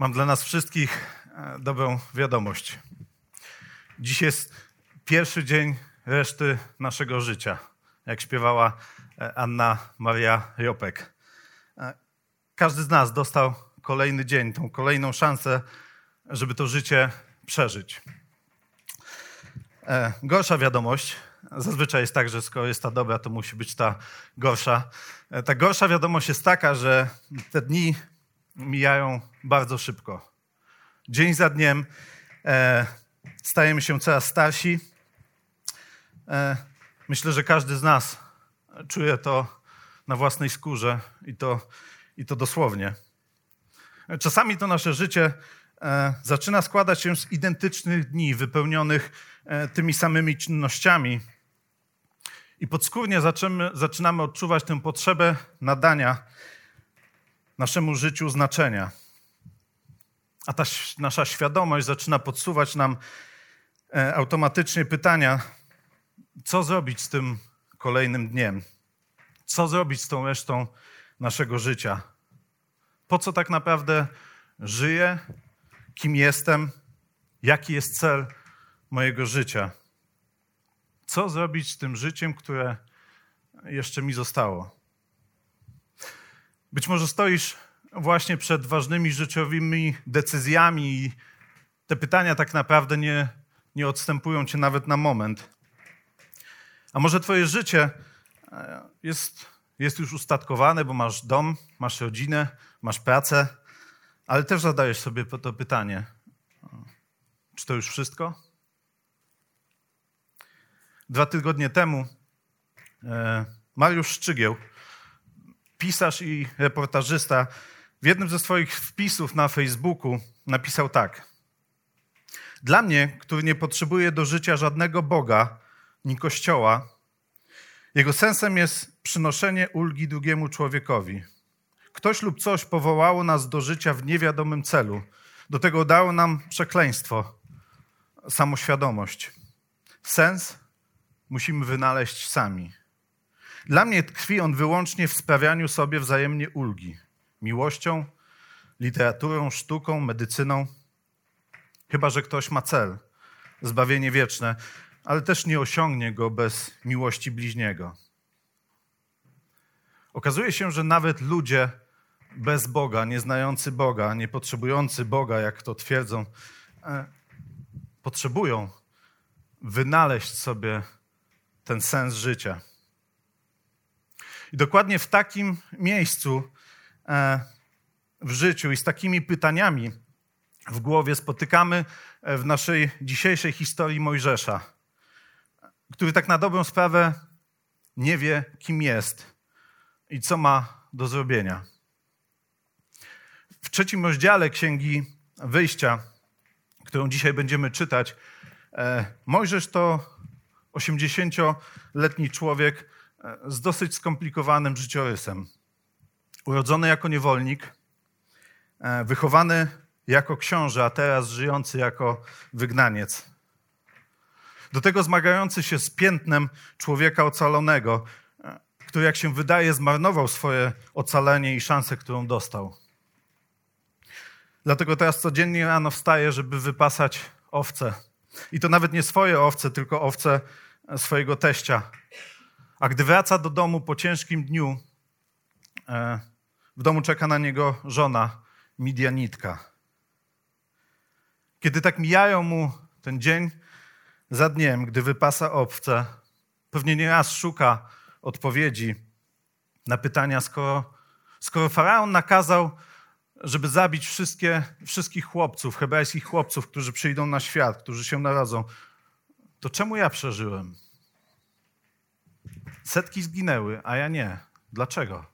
Mam dla nas wszystkich e, dobrą wiadomość. Dziś jest pierwszy dzień reszty naszego życia, jak śpiewała e, Anna Maria Jopek. E, każdy z nas dostał kolejny dzień, tą kolejną szansę, żeby to życie przeżyć. Gorsza wiadomość. Zazwyczaj jest tak, że skoro jest ta dobra, to musi być ta gorsza. Ta gorsza wiadomość jest taka, że te dni mijają bardzo szybko. Dzień za dniem e, stajemy się coraz starsi. E, myślę, że każdy z nas czuje to na własnej skórze i to, i to dosłownie. Czasami to nasze życie e, zaczyna składać się z identycznych dni, wypełnionych e, tymi samymi czynnościami. I podskórnie zaczynamy, zaczynamy odczuwać tę potrzebę nadania naszemu życiu znaczenia. A ta nasza świadomość zaczyna podsuwać nam e, automatycznie pytania, co zrobić z tym kolejnym dniem? Co zrobić z tą resztą naszego życia? Po co tak naprawdę żyję? Kim jestem? Jaki jest cel mojego życia? Co zrobić z tym życiem, które jeszcze mi zostało? Być może stoisz właśnie przed ważnymi życiowymi decyzjami i te pytania tak naprawdę nie, nie odstępują cię nawet na moment. A może twoje życie e, jest, jest już ustatkowane, bo masz dom, masz rodzinę, masz pracę, ale też zadajesz sobie to pytanie, czy to już wszystko? Dwa tygodnie temu e, Mariusz Szczygieł pisarz i reportażysta, w jednym ze swoich wpisów na Facebooku napisał tak. Dla mnie, który nie potrzebuje do życia żadnego Boga ni Kościoła, jego sensem jest przynoszenie ulgi drugiemu człowiekowi. Ktoś lub coś powołało nas do życia w niewiadomym celu. Do tego dało nam przekleństwo, samoświadomość. Sens musimy wynaleźć sami. Dla mnie tkwi on wyłącznie w sprawianiu sobie wzajemnie ulgi. Miłością, literaturą, sztuką, medycyną. Chyba, że ktoś ma cel, zbawienie wieczne, ale też nie osiągnie go bez miłości bliźniego. Okazuje się, że nawet ludzie bez Boga, nieznający Boga, nie potrzebujący Boga, jak to twierdzą, e, potrzebują wynaleźć sobie ten sens życia. I dokładnie w takim miejscu e, w życiu i z takimi pytaniami w głowie spotykamy e, w naszej dzisiejszej historii Mojżesza, który tak na dobrą sprawę nie wie, kim jest i co ma do zrobienia. W trzecim rozdziale Księgi Wyjścia, którą dzisiaj będziemy czytać, e, Mojżesz to 80-letni człowiek, z dosyć skomplikowanym życiorysem. Urodzony jako niewolnik, e, wychowany jako książę, a teraz żyjący jako wygnaniec. Do tego zmagający się z piętnem człowieka ocalonego, e, który, jak się wydaje, zmarnował swoje ocalenie i szansę, którą dostał. Dlatego teraz codziennie rano wstaje, żeby wypasać owce. I to nawet nie swoje owce, tylko owce swojego teścia, a gdy wraca do domu po ciężkim dniu, e, w domu czeka na niego żona, Midianitka. Kiedy tak mijają mu ten dzień za dniem, gdy wypasa owce, pewnie nieraz szuka odpowiedzi na pytania, skoro, skoro faraon nakazał, żeby zabić wszystkie, wszystkich chłopców, hebrajskich chłopców, którzy przyjdą na świat, którzy się narodzą, to czemu ja przeżyłem? Setki zginęły, a ja nie. Dlaczego?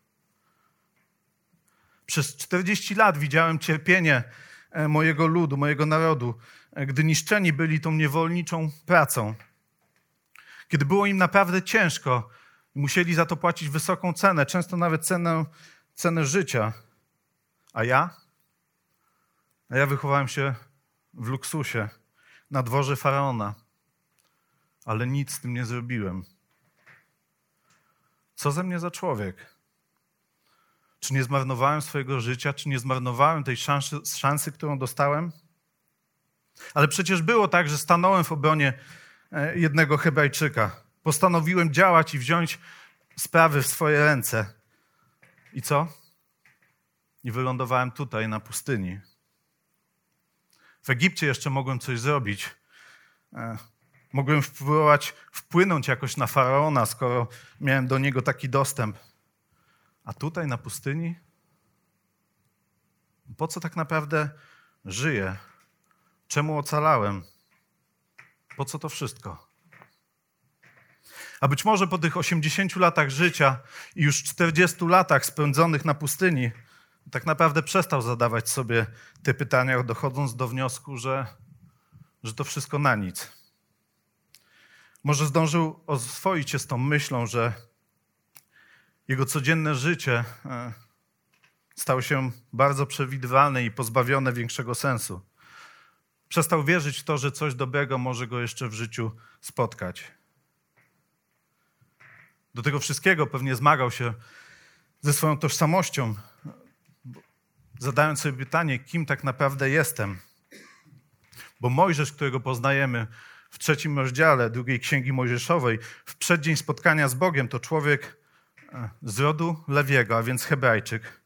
Przez 40 lat widziałem cierpienie e, mojego ludu, mojego narodu, e, gdy niszczeni byli tą niewolniczą pracą. Kiedy było im naprawdę ciężko, musieli za to płacić wysoką cenę, często nawet cenę, cenę życia. A ja? A ja wychowałem się w luksusie, na dworze faraona, ale nic z tym nie zrobiłem. Co ze mnie za człowiek? Czy nie zmarnowałem swojego życia? Czy nie zmarnowałem tej szansy, szansy, którą dostałem? Ale przecież było tak, że stanąłem w obronie e, jednego Hebrajczyka. Postanowiłem działać i wziąć sprawy w swoje ręce. I co? I wylądowałem tutaj, na pustyni. W Egipcie jeszcze mogłem coś zrobić. Mogłem wpływać, wpłynąć jakoś na faraona, skoro miałem do niego taki dostęp. A tutaj na pustyni? Po co tak naprawdę żyję? Czemu ocalałem? Po co to wszystko? A być może po tych 80 latach życia i już 40 latach spędzonych na pustyni, tak naprawdę przestał zadawać sobie te pytania, dochodząc do wniosku, że, że to wszystko na nic. Może zdążył oswoić się z tą myślą, że jego codzienne życie e, stało się bardzo przewidywalne i pozbawione większego sensu. Przestał wierzyć w to, że coś dobrego może go jeszcze w życiu spotkać. Do tego wszystkiego pewnie zmagał się ze swoją tożsamością, zadając sobie pytanie, kim tak naprawdę jestem. Bo Mojżesz, którego poznajemy w trzecim rozdziale drugiej księgi Mojżeszowej, w przeddzień spotkania z Bogiem, to człowiek e, z rodu Lewiego, a więc Hebrajczyk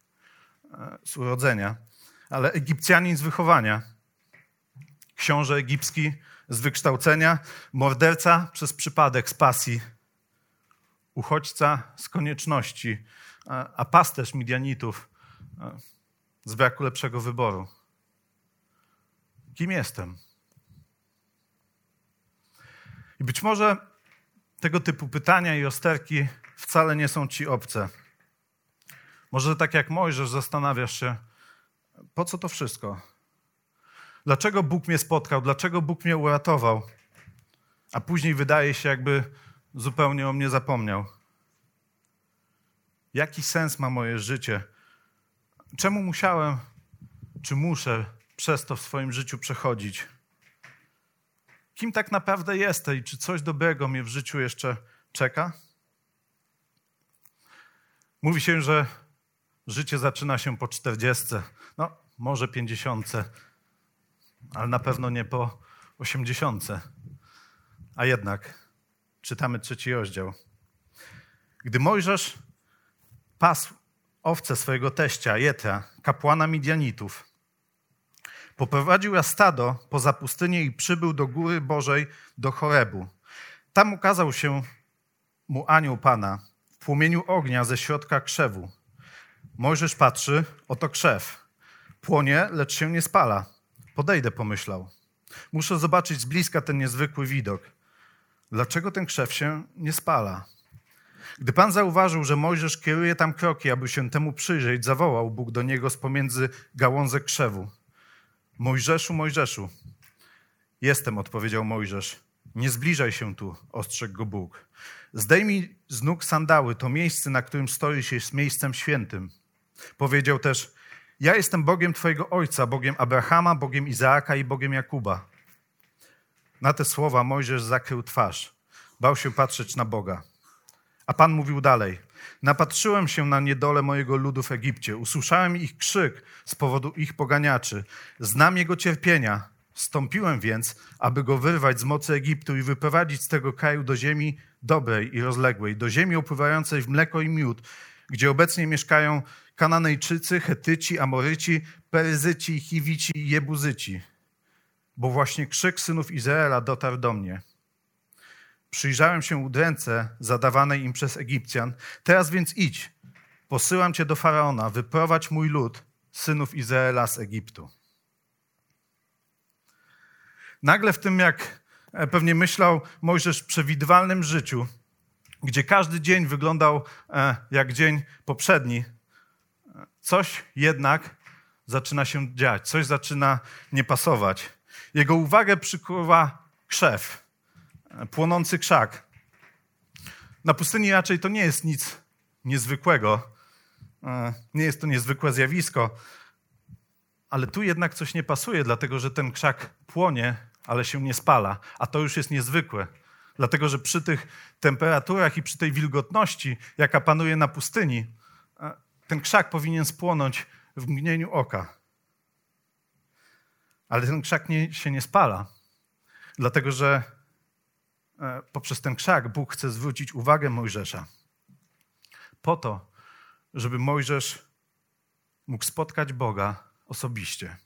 e, z urodzenia, ale Egipcjanin z wychowania, książę egipski z wykształcenia, morderca przez przypadek z pasji, uchodźca z konieczności, a pasterz Midianitów e, z braku lepszego wyboru. Kim jestem? I być może tego typu pytania i osterki wcale nie są ci obce. Może tak jak Mojżesz zastanawiasz się, po co to wszystko? Dlaczego Bóg mnie spotkał? Dlaczego Bóg mnie uratował? A później wydaje się, jakby zupełnie o mnie zapomniał. Jaki sens ma moje życie? Czemu musiałem, czy muszę przez to w swoim życiu przechodzić? Kim tak naprawdę jestem i czy coś dobrego mnie w życiu jeszcze czeka? Mówi się, że życie zaczyna się po czterdziestce, no może pięćdziesiątce, ale na pewno nie po osiemdziesiątce. A jednak czytamy trzeci rozdział. Gdy Mojżesz pasł owce swojego teścia, Jetra, kapłana Midianitów. Poprowadził ja stado poza pustynię i przybył do góry Bożej, do Chorebu. Tam ukazał się mu anioł Pana w płomieniu ognia ze środka krzewu. Mojżesz patrzy, oto krzew. Płonie, lecz się nie spala. Podejdę, pomyślał. Muszę zobaczyć z bliska ten niezwykły widok. Dlaczego ten krzew się nie spala? Gdy Pan zauważył, że Mojżesz kieruje tam kroki, aby się temu przyjrzeć, zawołał Bóg do niego z pomiędzy gałązek krzewu. Mojżeszu, Mojżeszu. Jestem, odpowiedział Mojżesz. Nie zbliżaj się tu, ostrzegł go Bóg. Zdejmij z nóg sandały, to miejsce, na którym stoisz, jest miejscem świętym. Powiedział też, ja jestem Bogiem Twojego ojca, Bogiem Abrahama, Bogiem Izaaka i Bogiem Jakuba. Na te słowa Mojżesz zakrył twarz. Bał się patrzeć na Boga. A Pan mówił dalej: Napatrzyłem się na niedolę mojego ludu w Egipcie, usłyszałem ich krzyk z powodu ich poganiaczy. Znam jego cierpienia. Stąpiłem więc, aby go wyrwać z mocy Egiptu i wyprowadzić z tego kraju do ziemi dobrej i rozległej, do ziemi opływającej w mleko i miód, gdzie obecnie mieszkają Kananejczycy, Hetyci, Amoryci, Peryzyci, Chiwici i Jebuzyci. Bo właśnie krzyk synów Izraela dotarł do mnie. Przyjrzałem się udręce zadawanej im przez Egipcjan. Teraz więc idź, posyłam cię do Faraona, wyprowadź mój lud, synów Izraela z Egiptu. Nagle w tym, jak pewnie myślał Mojżesz, przewidywalnym życiu, gdzie każdy dzień wyglądał e, jak dzień poprzedni, coś jednak zaczyna się dziać, coś zaczyna nie pasować. Jego uwagę przykuwa krzew, e, płonący krzak. Na pustyni raczej to nie jest nic niezwykłego, e, nie jest to niezwykłe zjawisko, ale tu jednak coś nie pasuje, dlatego że ten krzak płonie, ale się nie spala, a to już jest niezwykłe. Dlatego, że przy tych temperaturach i przy tej wilgotności, jaka panuje na pustyni, e, ten krzak powinien spłonąć w mgnieniu oka. Ale ten krzak nie, się nie spala, dlatego że poprzez ten krzak Bóg chce zwrócić uwagę Mojżesza. Po to, żeby Mojżesz mógł spotkać Boga osobiście.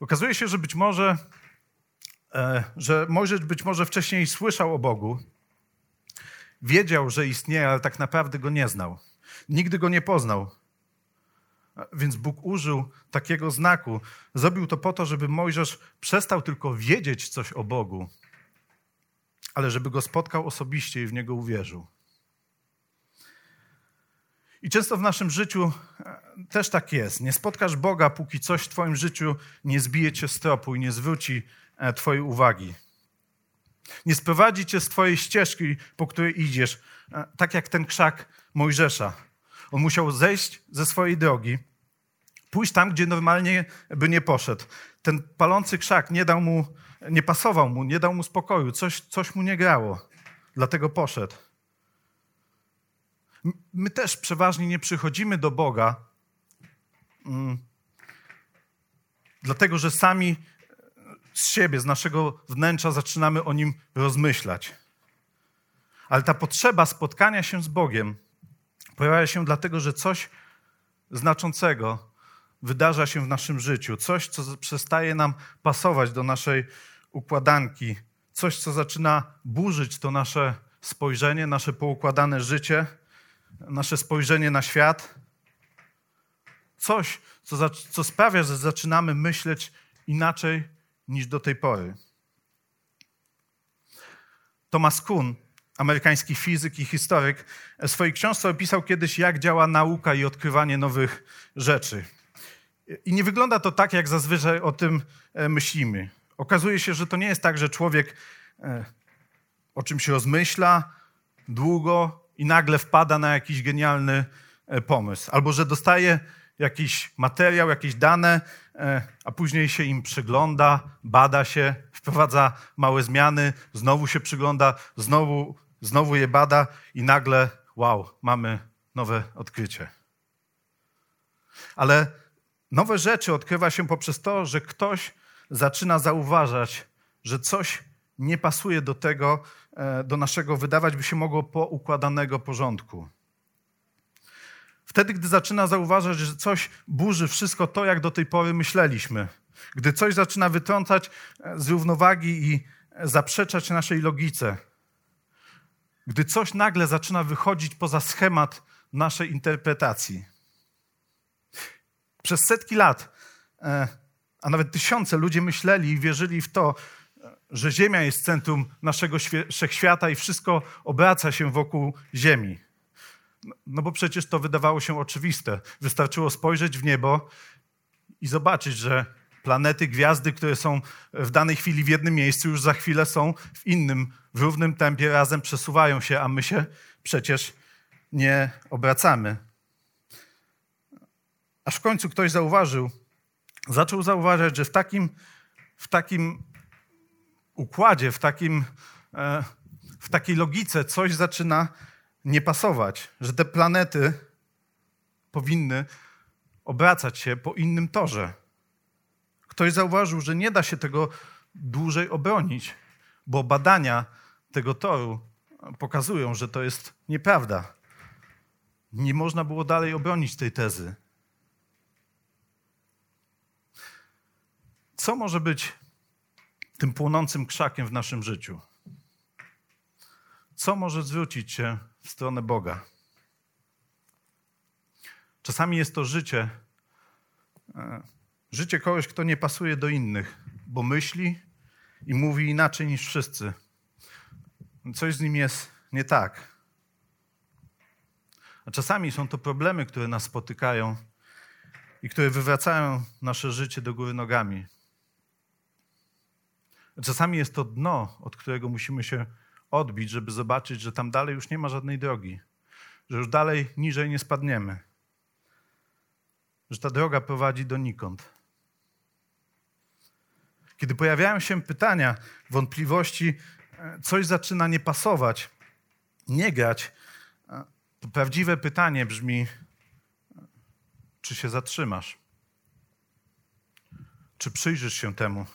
Okazuje się, że być może, e, że Mojżesz być może wcześniej słyszał o Bogu, wiedział, że istnieje, ale tak naprawdę go nie znał. Nigdy go nie poznał. Więc Bóg użył takiego znaku. Zrobił to po to, żeby Mojżesz przestał tylko wiedzieć coś o Bogu, ale żeby go spotkał osobiście i w niego uwierzył. I często w naszym życiu e, też tak jest. Nie spotkasz Boga, póki coś w Twoim życiu nie zbije cię z tropu i nie zwróci e, Twojej uwagi. Nie sprowadzi cię z Twojej ścieżki, po której idziesz, e, tak jak ten krzak Mojżesza. On musiał zejść ze swojej drogi, pójść tam, gdzie normalnie by nie poszedł. Ten palący krzak nie dał mu, nie pasował mu, nie dał mu spokoju, coś, coś mu nie grało. Dlatego poszedł. My też przeważnie nie przychodzimy do Boga, mm, dlatego że sami z siebie, z naszego wnętrza zaczynamy o nim rozmyślać. Ale ta potrzeba spotkania się z Bogiem pojawia się dlatego, że coś znaczącego wydarza się w naszym życiu, coś, co przestaje nam pasować do naszej układanki, coś, co zaczyna burzyć to nasze spojrzenie, nasze poukładane życie nasze spojrzenie na świat. Coś, co, co sprawia, że zaczynamy myśleć inaczej niż do tej pory. Thomas Kuhn, amerykański fizyk i historyk, w swojej książce opisał kiedyś, jak działa nauka i odkrywanie nowych rzeczy. I nie wygląda to tak, jak zazwyczaj o tym e, myślimy. Okazuje się, że to nie jest tak, że człowiek e, o czymś rozmyśla długo, i nagle wpada na jakiś genialny e, pomysł, albo że dostaje jakiś materiał, jakieś dane, e, a później się im przygląda, bada się, wprowadza małe zmiany, znowu się przygląda, znowu, znowu je bada i nagle, wow, mamy nowe odkrycie. Ale nowe rzeczy odkrywa się poprzez to, że ktoś zaczyna zauważać, że coś nie pasuje do tego, e, do naszego wydawać by się mogło poukładanego porządku. Wtedy, gdy zaczyna zauważać, że coś burzy wszystko to, jak do tej pory myśleliśmy, gdy coś zaczyna wytrącać e, z równowagi i zaprzeczać naszej logice, gdy coś nagle zaczyna wychodzić poza schemat naszej interpretacji. Przez setki lat, e, a nawet tysiące ludzie myśleli i wierzyli w to, że Ziemia jest centrum naszego wszechświata i wszystko obraca się wokół Ziemi. No, no bo przecież to wydawało się oczywiste. Wystarczyło spojrzeć w niebo i zobaczyć, że planety, gwiazdy, które są w danej chwili w jednym miejscu, już za chwilę są w innym, w równym tempie razem przesuwają się, a my się przecież nie obracamy. Aż w końcu ktoś zauważył, zaczął zauważać, że w takim, w takim układzie, w, takim, e, w takiej logice coś zaczyna nie pasować, że te planety powinny obracać się po innym torze. Ktoś zauważył, że nie da się tego dłużej obronić, bo badania tego toru pokazują, że to jest nieprawda. Nie można było dalej obronić tej tezy. Co może być tym płonącym krzakiem w naszym życiu? Co może zwrócić się w stronę Boga? Czasami jest to życie, e, życie kogoś, kto nie pasuje do innych, bo myśli i mówi inaczej niż wszyscy. coś z nim jest nie tak. A czasami są to problemy, które nas spotykają i które wywracają nasze życie do góry nogami. Czasami jest to dno, od którego musimy się odbić, żeby zobaczyć, że tam dalej już nie ma żadnej drogi, że już dalej niżej nie spadniemy, że ta droga prowadzi donikąd. Kiedy pojawiają się pytania, wątpliwości, e, coś zaczyna nie pasować, nie grać, e, to prawdziwe pytanie brzmi: czy się zatrzymasz? Czy przyjrzysz się temu?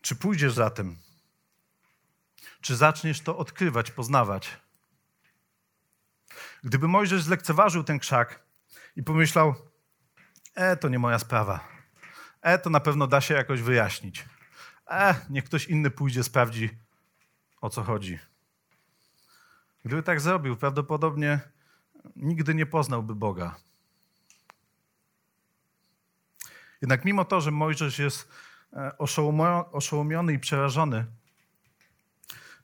Czy pójdziesz za tym? Czy zaczniesz to odkrywać, poznawać? Gdyby Mojżesz zlekceważył ten krzak i pomyślał, e, to nie moja sprawa, e, to na pewno da się jakoś wyjaśnić, e, niech ktoś inny pójdzie, sprawdzi, o co chodzi. Gdyby tak zrobił, prawdopodobnie nigdy nie poznałby Boga. Jednak mimo to, że Mojżesz jest e, oszołomiony i przerażony,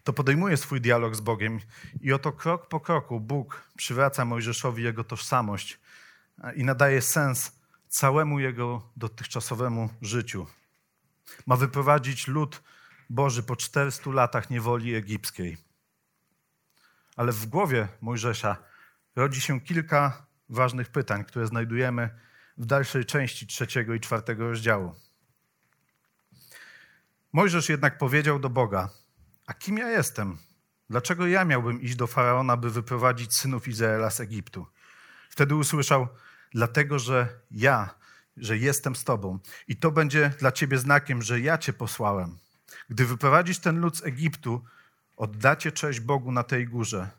to podejmuje swój dialog z Bogiem i oto krok po kroku Bóg przywraca Mojżeszowi jego tożsamość e, i nadaje sens całemu jego dotychczasowemu życiu. Ma wyprowadzić lud Boży po 400 latach niewoli egipskiej. Ale w głowie Mojżesza rodzi się kilka ważnych pytań, które znajdujemy w dalszej części trzeciego i czwartego rozdziału. Mojżesz jednak powiedział do Boga: A kim ja jestem? Dlaczego ja miałbym iść do faraona, by wyprowadzić synów Izraela z Egiptu? Wtedy usłyszał: Dlatego, że ja, że jestem z tobą, i to będzie dla ciebie znakiem, że ja cię posłałem. Gdy wyprowadzisz ten lud z Egiptu, oddacie cześć Bogu na tej górze.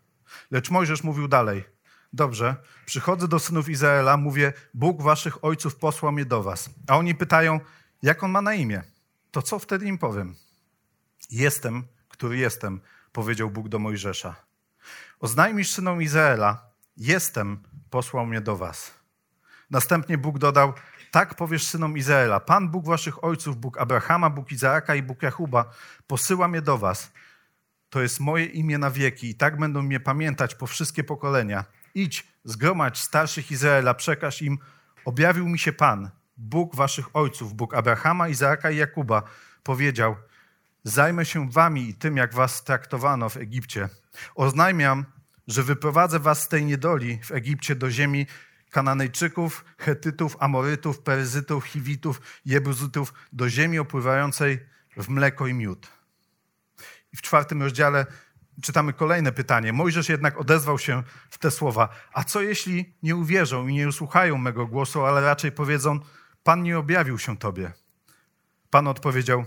Lecz Mojżesz mówił dalej: Dobrze, przychodzę do synów Izraela, mówię: Bóg waszych ojców posłał mnie do was. A oni pytają: Jak on ma na imię? To co wtedy im powiem? Jestem, który jestem, powiedział Bóg do Mojżesza. Oznajmisz synom Izraela: Jestem, posłał mnie do was. Następnie Bóg dodał: Tak powiesz synom Izraela: Pan Bóg waszych ojców, Bóg Abrahama, Bóg Izaaka i Bóg Jakuba, posyła mnie do was. To jest moje imię na wieki i tak będą mnie pamiętać po wszystkie pokolenia. Idź, zgromadź starszych Izraela, przekaż im, objawił mi się Pan, Bóg waszych ojców, Bóg Abrahama, Izaaka i Jakuba, powiedział, zajmę się wami i tym, jak was traktowano w Egipcie. Oznajmiam, że wyprowadzę was z tej niedoli w Egipcie do ziemi Kananejczyków, Hetytów, Amorytów, Peryzytów, Hiwitów, Jebuzytów, do ziemi opływającej w mleko i miód. I w czwartym rozdziale czytamy kolejne pytanie. Mojżesz jednak odezwał się w te słowa: A co jeśli nie uwierzą i nie usłuchają mego głosu, ale raczej powiedzą: Pan nie objawił się tobie? Pan odpowiedział: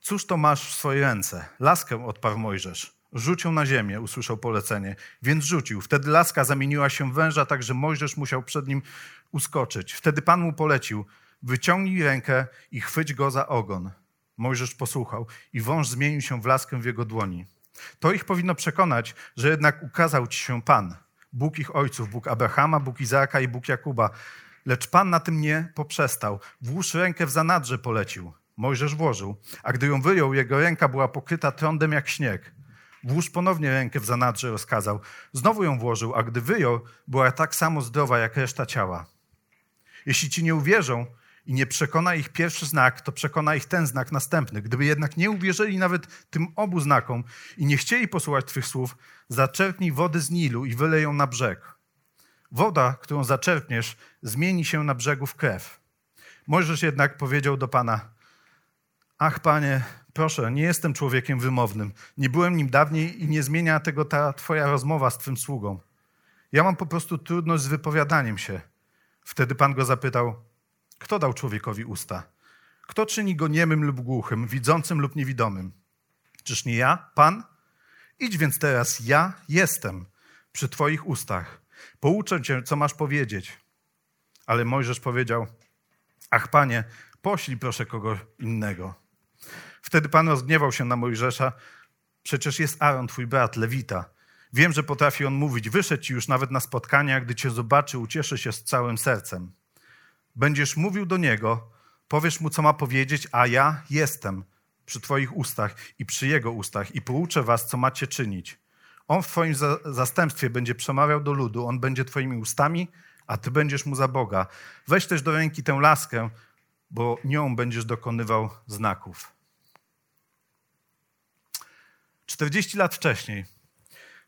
Cóż to masz w swojej ręce? Laskę odparł Mojżesz. Rzuć ją na ziemię, usłyszał polecenie. Więc rzucił. Wtedy laska zamieniła się w węża, tak że Mojżesz musiał przed nim uskoczyć. Wtedy Pan mu polecił: Wyciągnij rękę i chwyć go za ogon. Mojżesz posłuchał i wąż zmienił się w laskę w jego dłoni. To ich powinno przekonać, że jednak ukazał ci się Pan, Bóg ich ojców, Bóg Abrahama, Bóg Izaaka i Bóg Jakuba. Lecz Pan na tym nie poprzestał. Włóż rękę w zanadrze polecił. Mojżesz włożył, a gdy ją wyjął, jego ręka była pokryta trądem jak śnieg. Włóż ponownie rękę w zanadrze, rozkazał. Znowu ją włożył, a gdy wyjął, była tak samo zdrowa jak reszta ciała. Jeśli ci nie uwierzą, i nie przekona ich pierwszy znak, to przekona ich ten znak następny. Gdyby jednak nie uwierzyli nawet tym obu znakom i nie chcieli posłuchać Twych słów, zaczerpnij wody z Nilu i wylej ją na brzeg. Woda, którą zaczerpniesz, zmieni się na brzegu w krew. Możesz jednak powiedział do Pana, ach Panie, proszę, nie jestem człowiekiem wymownym, nie byłem nim dawniej i nie zmienia tego ta Twoja rozmowa z Twym sługą. Ja mam po prostu trudność z wypowiadaniem się. Wtedy Pan go zapytał, kto dał człowiekowi usta? Kto czyni go niemym lub głuchym, widzącym lub niewidomym? Czyż nie ja, Pan? Idź więc teraz, ja jestem przy Twoich ustach. Pouczę Cię, co masz powiedzieć. Ale Mojżesz powiedział: Ach, Panie, poślij proszę kogo innego. Wtedy Pan rozgniewał się na Mojżesza. Przecież jest Aaron, twój brat, Lewita. Wiem, że potrafi on mówić. Wyszedł ci już nawet na spotkania, gdy cię zobaczy, ucieszy się z całym sercem. Będziesz mówił do niego, powiesz mu, co ma powiedzieć, a ja jestem przy Twoich ustach i przy Jego ustach i pouczę Was, co macie czynić. On w Twoim za zastępstwie będzie przemawiał do ludu, On będzie Twoimi ustami, a Ty będziesz Mu za Boga. Weź też do ręki tę laskę, bo nią będziesz dokonywał znaków. 40 lat wcześniej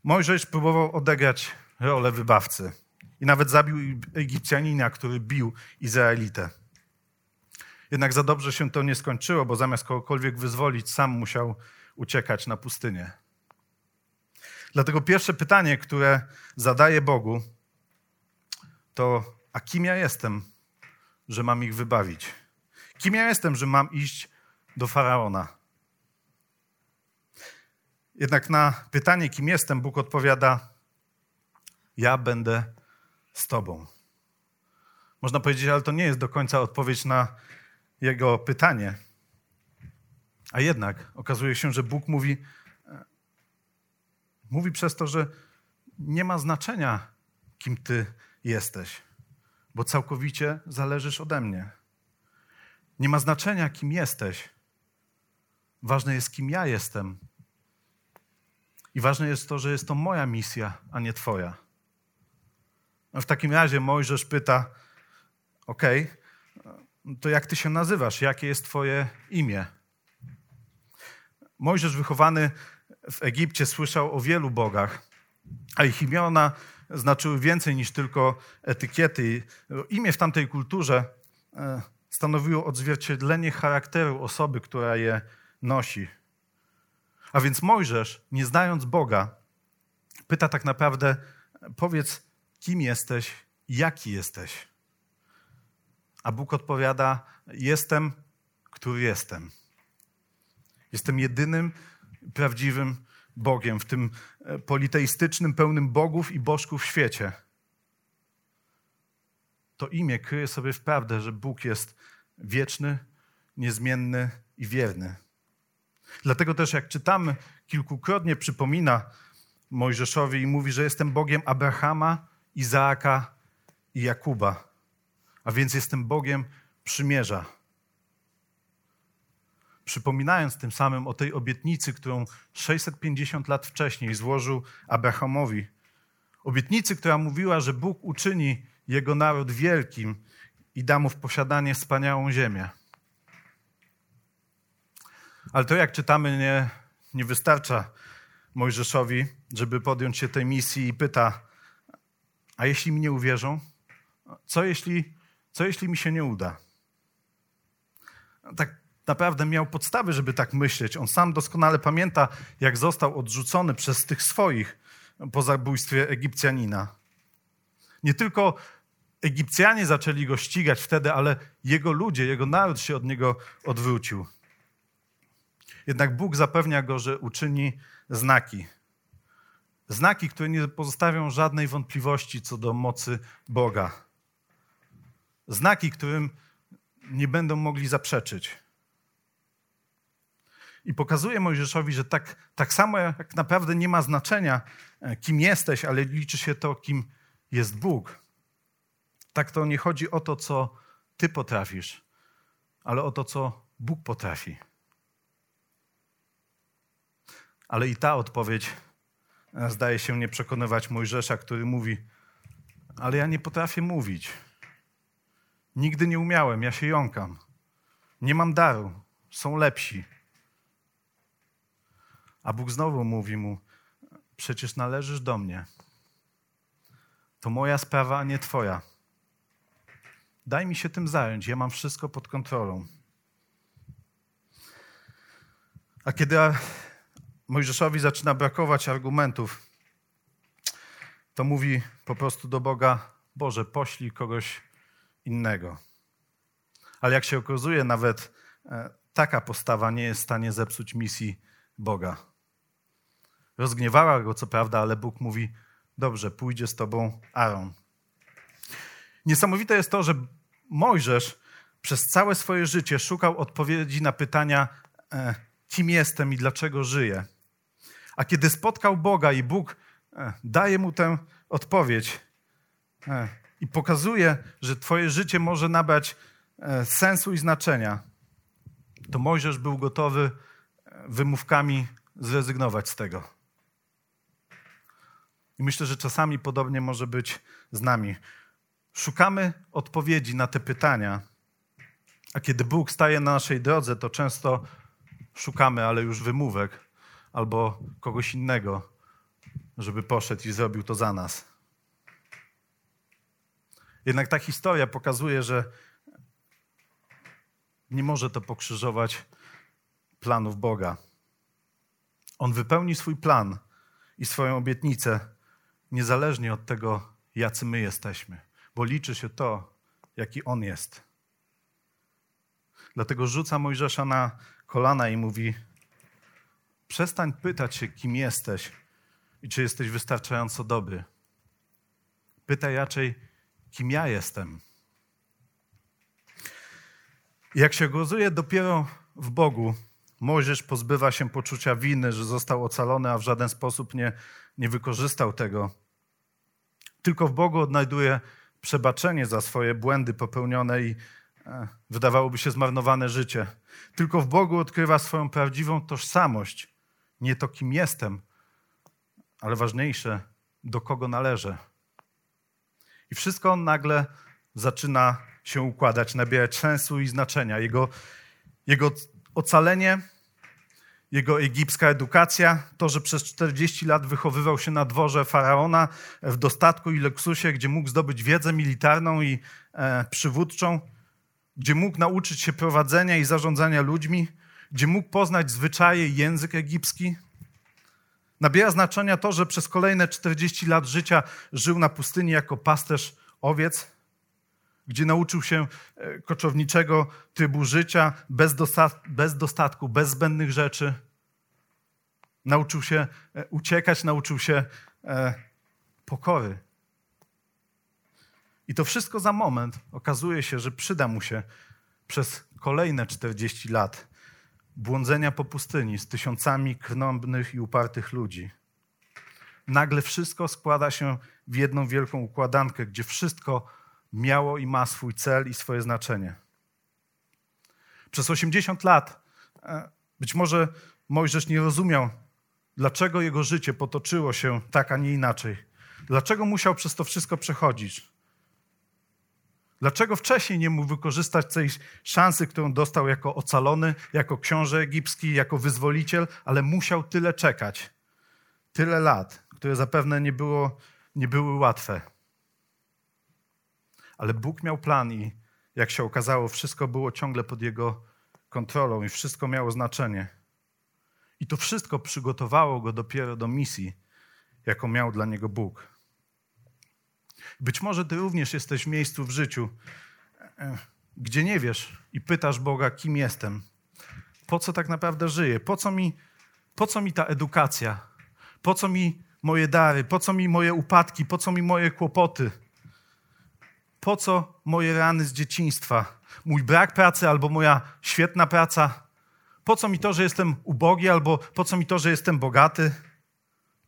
Mojżesz próbował odegrać rolę wybawcy i nawet zabił Egipcjanina, który bił Izraelitę. Jednak za dobrze się to nie skończyło, bo zamiast kogokolwiek wyzwolić, sam musiał uciekać na pustynię. Dlatego pierwsze pytanie, które zadaję Bogu, to: A kim ja jestem, że mam ich wybawić? Kim ja jestem, że mam iść do faraona? Jednak na pytanie, kim jestem, Bóg odpowiada: Ja będę z Tobą. Można powiedzieć, ale to nie jest do końca odpowiedź na jego pytanie. A jednak okazuje się, że Bóg mówi, mówi przez to, że nie ma znaczenia, kim Ty jesteś, bo całkowicie zależysz ode mnie. Nie ma znaczenia, kim jesteś. Ważne jest, kim ja jestem. I ważne jest to, że jest to moja misja, a nie Twoja. W takim razie Mojżesz pyta: OK, to jak ty się nazywasz? Jakie jest Twoje imię? Mojżesz, wychowany w Egipcie, słyszał o wielu bogach, a ich imiona znaczyły więcej niż tylko etykiety. Imię w tamtej kulturze e, stanowiło odzwierciedlenie charakteru osoby, która je nosi. A więc Mojżesz, nie znając Boga, pyta tak naprawdę: powiedz, kim jesteś, jaki jesteś. A Bóg odpowiada: Jestem, który jestem. Jestem jedynym prawdziwym Bogiem w tym e, politeistycznym, pełnym bogów i bożków świecie. To imię kryje sobie wprawdę, że Bóg jest wieczny, niezmienny i wierny. Dlatego też, jak czytamy, kilkukrotnie przypomina Mojżeszowi i mówi, że jestem Bogiem Abrahama, Izaaka i Jakuba, a więc jestem Bogiem przymierza. Przypominając tym samym o tej obietnicy, którą 650 lat wcześniej złożył Abrahamowi. Obietnicy, która mówiła, że Bóg uczyni jego naród wielkim i da mu w posiadanie wspaniałą ziemię. Ale to, jak czytamy, nie, nie wystarcza Mojżeszowi, żeby podjąć się tej misji i pyta, a jeśli mi nie uwierzą? Co jeśli, co jeśli mi się nie uda? Tak naprawdę miał podstawy, żeby tak myśleć. On sam doskonale pamięta, jak został odrzucony przez tych swoich po zabójstwie Egipcjanina. Nie tylko Egipcjanie zaczęli go ścigać wtedy, ale jego ludzie, jego naród się od niego odwrócił. Jednak Bóg zapewnia go, że uczyni znaki. Znaki, które nie pozostawią żadnej wątpliwości co do mocy Boga. Znaki, którym nie będą mogli zaprzeczyć. I pokazuje Mojżeszowi, że tak, tak samo jak naprawdę nie ma znaczenia, e, kim jesteś, ale liczy się to, kim jest Bóg. Tak to nie chodzi o to, co ty potrafisz, ale o to, co Bóg potrafi. Ale i ta odpowiedź e, zdaje się nie przekonywać Mojżesza, który mówi: Ale ja nie potrafię mówić. Nigdy nie umiałem, ja się jąkam. Nie mam daru, są lepsi. A Bóg znowu mówi mu: Przecież należysz do mnie. To moja sprawa, a nie twoja. Daj mi się tym zająć, ja mam wszystko pod kontrolą. A kiedy Mojżeszowi zaczyna brakować argumentów, to mówi po prostu do Boga: Boże, poślij kogoś innego. Ale jak się okazuje, nawet e, taka postawa nie jest w stanie zepsuć misji Boga. Rozgniewała go, co prawda, ale Bóg mówi: Dobrze, pójdzie z tobą Aaron. Niesamowite jest to, że Mojżesz przez całe swoje życie szukał odpowiedzi na pytania, e, kim jestem i dlaczego żyję. A kiedy spotkał Boga i Bóg e, daje mu tę odpowiedź e, i pokazuje, że Twoje życie może nabrać sensu i znaczenia, to Mojżesz był gotowy wymówkami zrezygnować z tego. I myślę, że czasami podobnie może być z nami. Szukamy odpowiedzi na te pytania, a kiedy Bóg staje na naszej drodze, to często szukamy, ale już wymówek albo kogoś innego, żeby poszedł i zrobił to za nas. Jednak ta historia pokazuje, że nie może to pokrzyżować planów Boga. On wypełni swój plan i swoją obietnicę niezależnie od tego, jacy my jesteśmy, bo liczy się to, jaki On jest. Dlatego rzuca Mojżesza na kolana i mówi: Przestań pytać się, kim jesteś i czy jesteś wystarczająco dobry. Pytaj raczej, kim ja jestem. Jak się okazuje, dopiero w Bogu Mojżesz pozbywa się poczucia winy, że został ocalony, a w żaden sposób nie, nie wykorzystał tego. Tylko w Bogu odnajduje przebaczenie za swoje błędy popełnione i e, wydawałoby się zmarnowane życie. Tylko w Bogu odkrywa swoją prawdziwą tożsamość. Nie to, kim jestem, ale ważniejsze, do kogo należę. I wszystko nagle zaczyna się układać, nabierać sensu i znaczenia. Jego, jego ocalenie, jego egipska edukacja, to, że przez 40 lat wychowywał się na dworze faraona w dostatku i luksusie, gdzie mógł zdobyć wiedzę militarną i e, przywódczą, gdzie mógł nauczyć się prowadzenia i zarządzania ludźmi, gdzie mógł poznać zwyczaje i język egipski. Nabiera znaczenia to, że przez kolejne 40 lat życia żył na pustyni jako pasterz owiec, gdzie nauczył się e, koczowniczego trybu życia bez, bez dostatku, bez zbędnych rzeczy. Nauczył się e, uciekać, nauczył się e, pokory. I to wszystko za moment okazuje się, że przyda mu się przez kolejne 40 lat błądzenia po pustyni z tysiącami krnąbnych i upartych ludzi. Nagle wszystko składa się w jedną wielką układankę, gdzie wszystko miało i ma swój cel i swoje znaczenie. Przez 80 lat e, być może Mojżesz nie rozumiał, dlaczego jego życie potoczyło się tak, a nie inaczej. Dlaczego musiał przez to wszystko przechodzić. Dlaczego wcześniej nie mógł wykorzystać tej szansy, którą dostał jako ocalony, jako książę egipski, jako wyzwoliciel, ale musiał tyle czekać, tyle lat, które zapewne nie, było, nie były łatwe. Ale Bóg miał plan i jak się okazało, wszystko było ciągle pod Jego kontrolą i wszystko miało znaczenie. I to wszystko przygotowało go dopiero do misji, jaką miał dla niego Bóg. Być może ty również jesteś w miejscu w życiu, e, gdzie nie wiesz i pytasz Boga, kim jestem, po co tak naprawdę żyję, po co mi, po co mi ta edukacja, po co mi moje dary, po co mi moje upadki, po co mi moje kłopoty, po co moje rany z dzieciństwa, mój brak pracy albo moja świetna praca, po co mi to, że jestem ubogi, albo po co mi to, że jestem bogaty,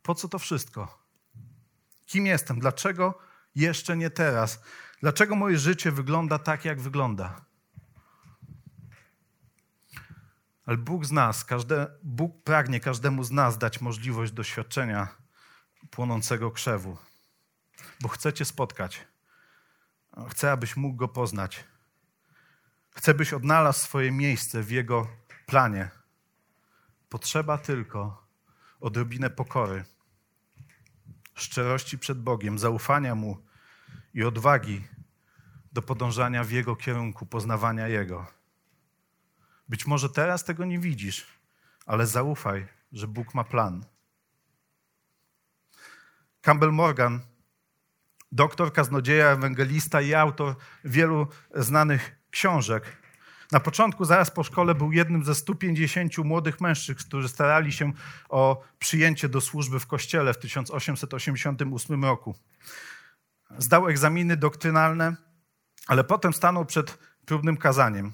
po co to wszystko? Kim jestem? Dlaczego jeszcze nie teraz. Dlaczego moje życie wygląda tak, jak wygląda? Ale Bóg z nas, każde, Bóg pragnie każdemu z nas dać możliwość doświadczenia płonącego krzewu, bo chce Cię spotkać. Chce, abyś mógł Go poznać. Chce, byś odnalazł swoje miejsce w Jego planie. Potrzeba tylko odrobinę pokory szczerości przed Bogiem, zaufania Mu i odwagi do podążania w Jego kierunku, poznawania Jego. Być może teraz tego nie widzisz, ale zaufaj, że Bóg ma plan. Campbell Morgan, doktor, kaznodzieja, ewangelista i autor wielu znanych książek, na początku, zaraz po szkole, był jednym ze 150 młodych mężczyzn, którzy starali się o przyjęcie do służby w kościele w 1888 roku. Zdał egzaminy doktrynalne, ale potem stanął przed próbnym kazaniem.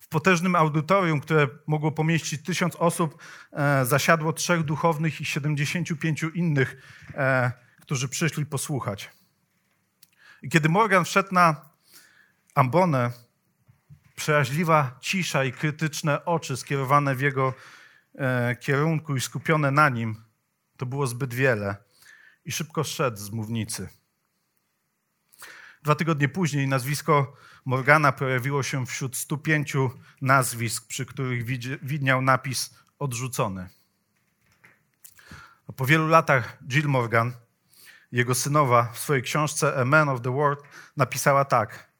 W potężnym audytorium, które mogło pomieścić tysiąc osób, e, zasiadło trzech duchownych i 75 innych, e, którzy przyszli posłuchać. I kiedy Morgan wszedł na ambonę, przeraźliwa cisza i krytyczne oczy skierowane w jego e, kierunku i skupione na nim, to było zbyt wiele i szybko szedł z mównicy. Dwa tygodnie później nazwisko Morgana pojawiło się wśród 105 nazwisk, przy których widniał napis odrzucony. Po wielu latach Jill Morgan, jego synowa, w swojej książce A Man of the World napisała tak.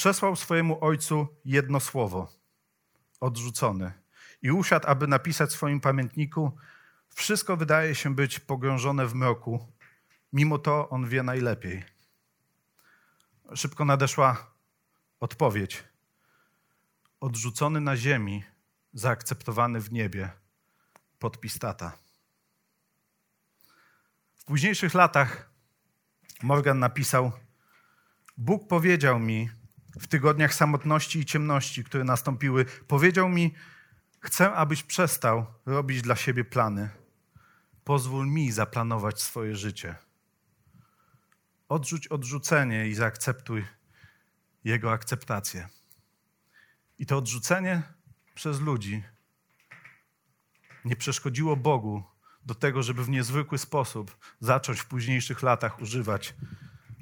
Przesłał swojemu ojcu jedno słowo odrzucony i usiadł, aby napisać w swoim pamiętniku: Wszystko wydaje się być pogrążone w mroku, mimo to on wie najlepiej. Szybko nadeszła odpowiedź. Odrzucony na ziemi, zaakceptowany w niebie. Podpis tata. W późniejszych latach Morgan napisał: Bóg powiedział mi w tygodniach samotności i ciemności, które nastąpiły, powiedział mi: Chcę, abyś przestał robić dla siebie plany. Pozwól mi zaplanować swoje życie. Odrzuć odrzucenie i zaakceptuj Jego akceptację. I to odrzucenie przez ludzi nie przeszkodziło Bogu do tego, żeby w niezwykły sposób zacząć w późniejszych latach używać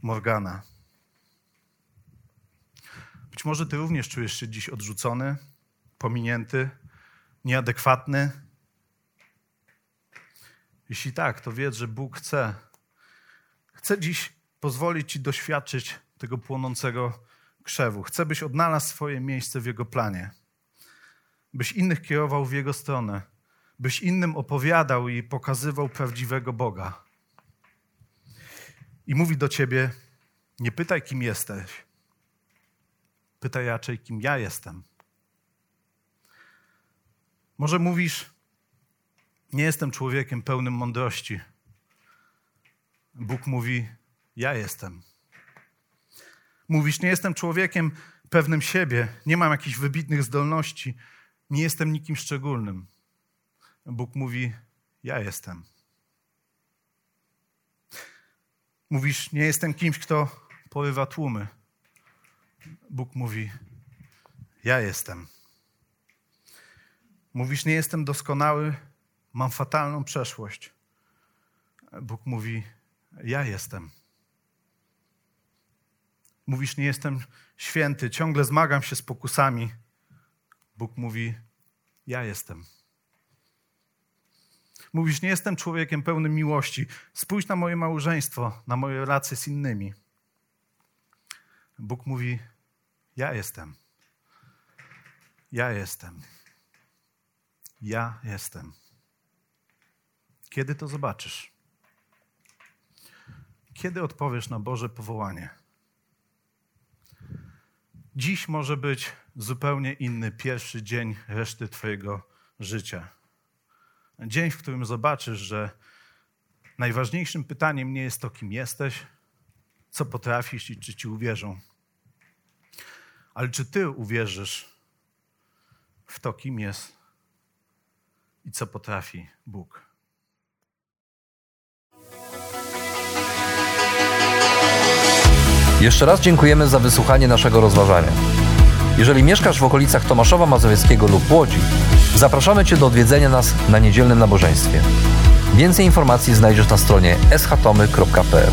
Morgana. Być może Ty również czujesz się dziś odrzucony, pominięty, nieadekwatny. Jeśli tak, to wiedz, że Bóg chce. Chce dziś pozwolić Ci doświadczyć tego płonącego krzewu. Chce, byś odnalazł swoje miejsce w Jego planie. Byś innych kierował w Jego stronę. Byś innym opowiadał i pokazywał prawdziwego Boga. I mówi do Ciebie, nie pytaj, kim jesteś. Pytaj raczej, kim ja jestem. Może mówisz, nie jestem człowiekiem pełnym mądrości. Bóg mówi, ja jestem. Mówisz, nie jestem człowiekiem pewnym siebie, nie mam jakichś wybitnych zdolności, nie jestem nikim szczególnym. Bóg mówi, ja jestem. Mówisz, nie jestem kimś, kto porywa tłumy. Bóg mówi, ja jestem. Mówisz, nie jestem doskonały, mam fatalną przeszłość. Bóg mówi, ja jestem. Mówisz, nie jestem święty, ciągle zmagam się z pokusami. Bóg mówi, ja jestem. Mówisz, nie jestem człowiekiem pełnym miłości. Spójrz na moje małżeństwo, na moje relacje z innymi. Bóg mówi, ja jestem. Ja jestem. Ja jestem. Kiedy to zobaczysz? Kiedy odpowiesz na Boże powołanie? Dziś może być zupełnie inny pierwszy dzień reszty Twojego życia. Dzień, w którym zobaczysz, że najważniejszym pytaniem nie jest to, kim jesteś, co potrafisz i czy Ci uwierzą, ale czy Ty uwierzysz w to, kim jest i co potrafi Bóg. Jeszcze raz dziękujemy za wysłuchanie naszego rozważania. Jeżeli mieszkasz w okolicach Tomaszowa Mazowieckiego lub Łodzi, zapraszamy Cię do odwiedzenia nas na niedzielnym nabożeństwie. Więcej informacji znajdziesz na stronie schatomy.pl.